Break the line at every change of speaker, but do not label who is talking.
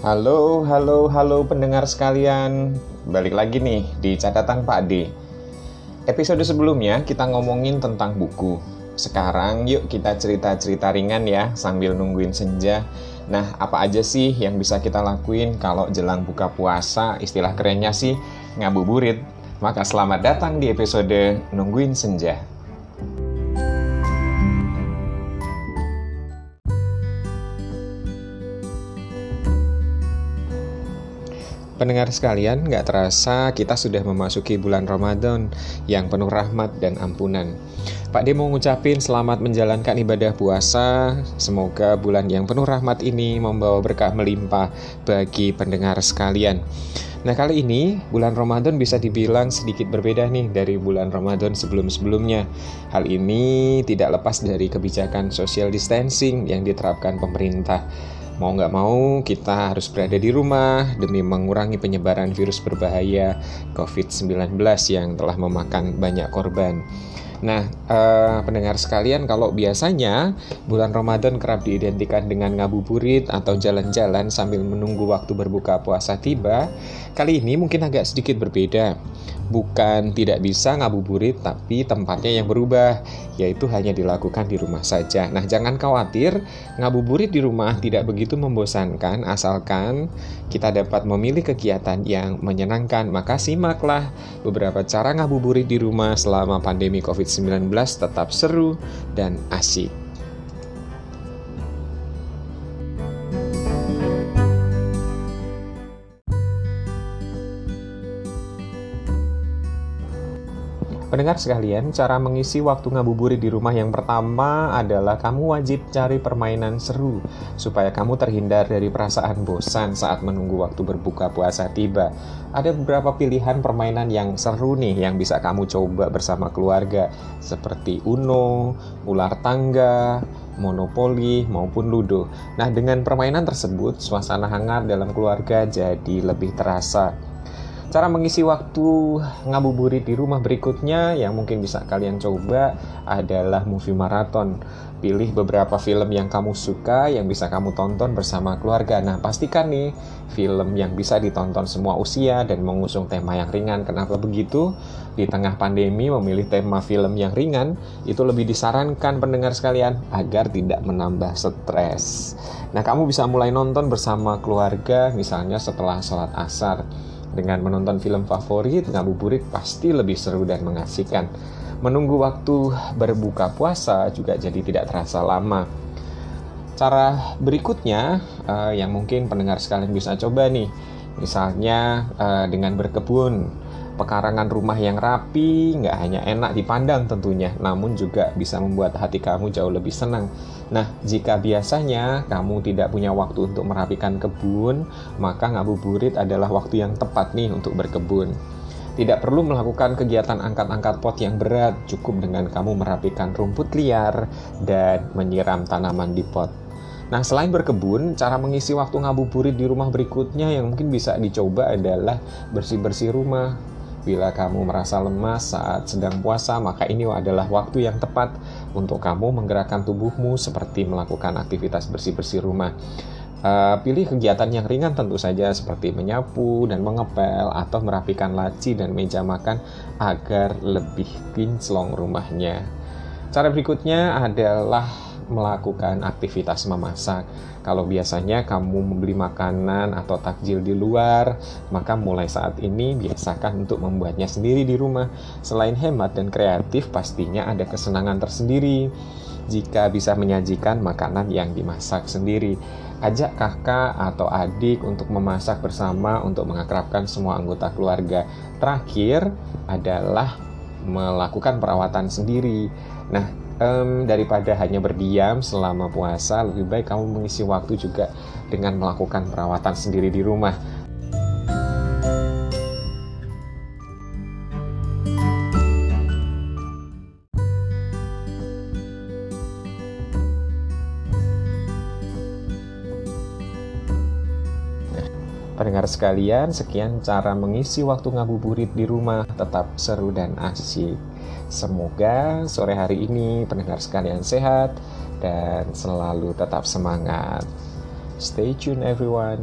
Halo, halo, halo pendengar sekalian. Balik lagi nih di catatan Pak D. Episode sebelumnya kita ngomongin tentang buku. Sekarang yuk kita cerita-cerita ringan ya sambil nungguin senja. Nah, apa aja sih yang bisa kita lakuin kalau jelang buka puasa? Istilah kerennya sih ngabuburit. Maka selamat datang di episode Nungguin Senja. Pendengar sekalian, nggak terasa kita sudah memasuki bulan Ramadan yang penuh rahmat dan ampunan. Pak D mau ngucapin selamat menjalankan ibadah puasa. Semoga bulan yang penuh rahmat ini membawa berkah melimpah bagi pendengar sekalian. Nah kali ini bulan Ramadan bisa dibilang sedikit berbeda nih dari bulan Ramadan sebelum-sebelumnya. Hal ini tidak lepas dari kebijakan social distancing yang diterapkan pemerintah. Mau nggak mau, kita harus berada di rumah demi mengurangi penyebaran virus berbahaya COVID-19 yang telah memakan banyak korban. Nah, eh, pendengar sekalian, kalau biasanya bulan Ramadan kerap diidentikan dengan ngabuburit atau jalan-jalan sambil menunggu waktu berbuka puasa tiba, kali ini mungkin agak sedikit berbeda. Bukan tidak bisa ngabuburit, tapi tempatnya yang berubah, yaitu hanya dilakukan di rumah saja. Nah, jangan khawatir, ngabuburit di rumah tidak begitu membosankan, asalkan kita dapat memilih kegiatan yang menyenangkan. Maka simaklah beberapa cara ngabuburit di rumah selama pandemi COVID-19 COVID-19 tetap seru dan asik. Pendengar sekalian, cara mengisi waktu ngabuburit di rumah yang pertama adalah kamu wajib cari permainan seru supaya kamu terhindar dari perasaan bosan saat menunggu waktu berbuka puasa tiba. Ada beberapa pilihan permainan yang seru nih yang bisa kamu coba bersama keluarga seperti Uno, ular tangga, monopoli maupun ludo. Nah, dengan permainan tersebut suasana hangat dalam keluarga jadi lebih terasa. Cara mengisi waktu ngabuburit di rumah berikutnya yang mungkin bisa kalian coba adalah movie marathon. Pilih beberapa film yang kamu suka yang bisa kamu tonton bersama keluarga. Nah, pastikan nih film yang bisa ditonton semua usia dan mengusung tema yang ringan. Kenapa begitu? Di tengah pandemi memilih tema film yang ringan itu lebih disarankan pendengar sekalian agar tidak menambah stres. Nah, kamu bisa mulai nonton bersama keluarga misalnya setelah sholat asar dengan menonton film favorit, ngabuburit pasti lebih seru dan mengasihkan. Menunggu waktu berbuka puasa juga jadi tidak terasa lama. Cara berikutnya uh, yang mungkin pendengar sekalian bisa coba nih, misalnya uh, dengan berkebun Pekarangan rumah yang rapi nggak hanya enak dipandang tentunya, namun juga bisa membuat hati kamu jauh lebih senang. Nah, jika biasanya kamu tidak punya waktu untuk merapikan kebun, maka ngabuburit adalah waktu yang tepat nih untuk berkebun. Tidak perlu melakukan kegiatan angkat-angkat pot yang berat, cukup dengan kamu merapikan rumput liar dan menyiram tanaman di pot. Nah, selain berkebun, cara mengisi waktu ngabuburit di rumah berikutnya yang mungkin bisa dicoba adalah bersih-bersih rumah, Bila kamu merasa lemas saat sedang puasa, maka ini adalah waktu yang tepat untuk kamu menggerakkan tubuhmu seperti melakukan aktivitas bersih-bersih rumah. Uh, pilih kegiatan yang ringan tentu saja seperti menyapu dan mengepel atau merapikan laci dan meja makan agar lebih kinclong rumahnya. Cara berikutnya adalah melakukan aktivitas memasak. Kalau biasanya kamu membeli makanan atau takjil di luar, maka mulai saat ini biasakan untuk membuatnya sendiri di rumah. Selain hemat dan kreatif, pastinya ada kesenangan tersendiri jika bisa menyajikan makanan yang dimasak sendiri. Ajak kakak atau adik untuk memasak bersama untuk mengakrabkan semua anggota keluarga. Terakhir adalah melakukan perawatan sendiri. Nah, um, daripada hanya berdiam selama puasa, lebih baik kamu mengisi waktu juga dengan melakukan perawatan sendiri di rumah. Pendengar sekalian, sekian cara mengisi waktu ngabuburit di rumah tetap seru dan asyik. Semoga sore hari ini pendengar sekalian sehat dan selalu tetap semangat. Stay tune everyone.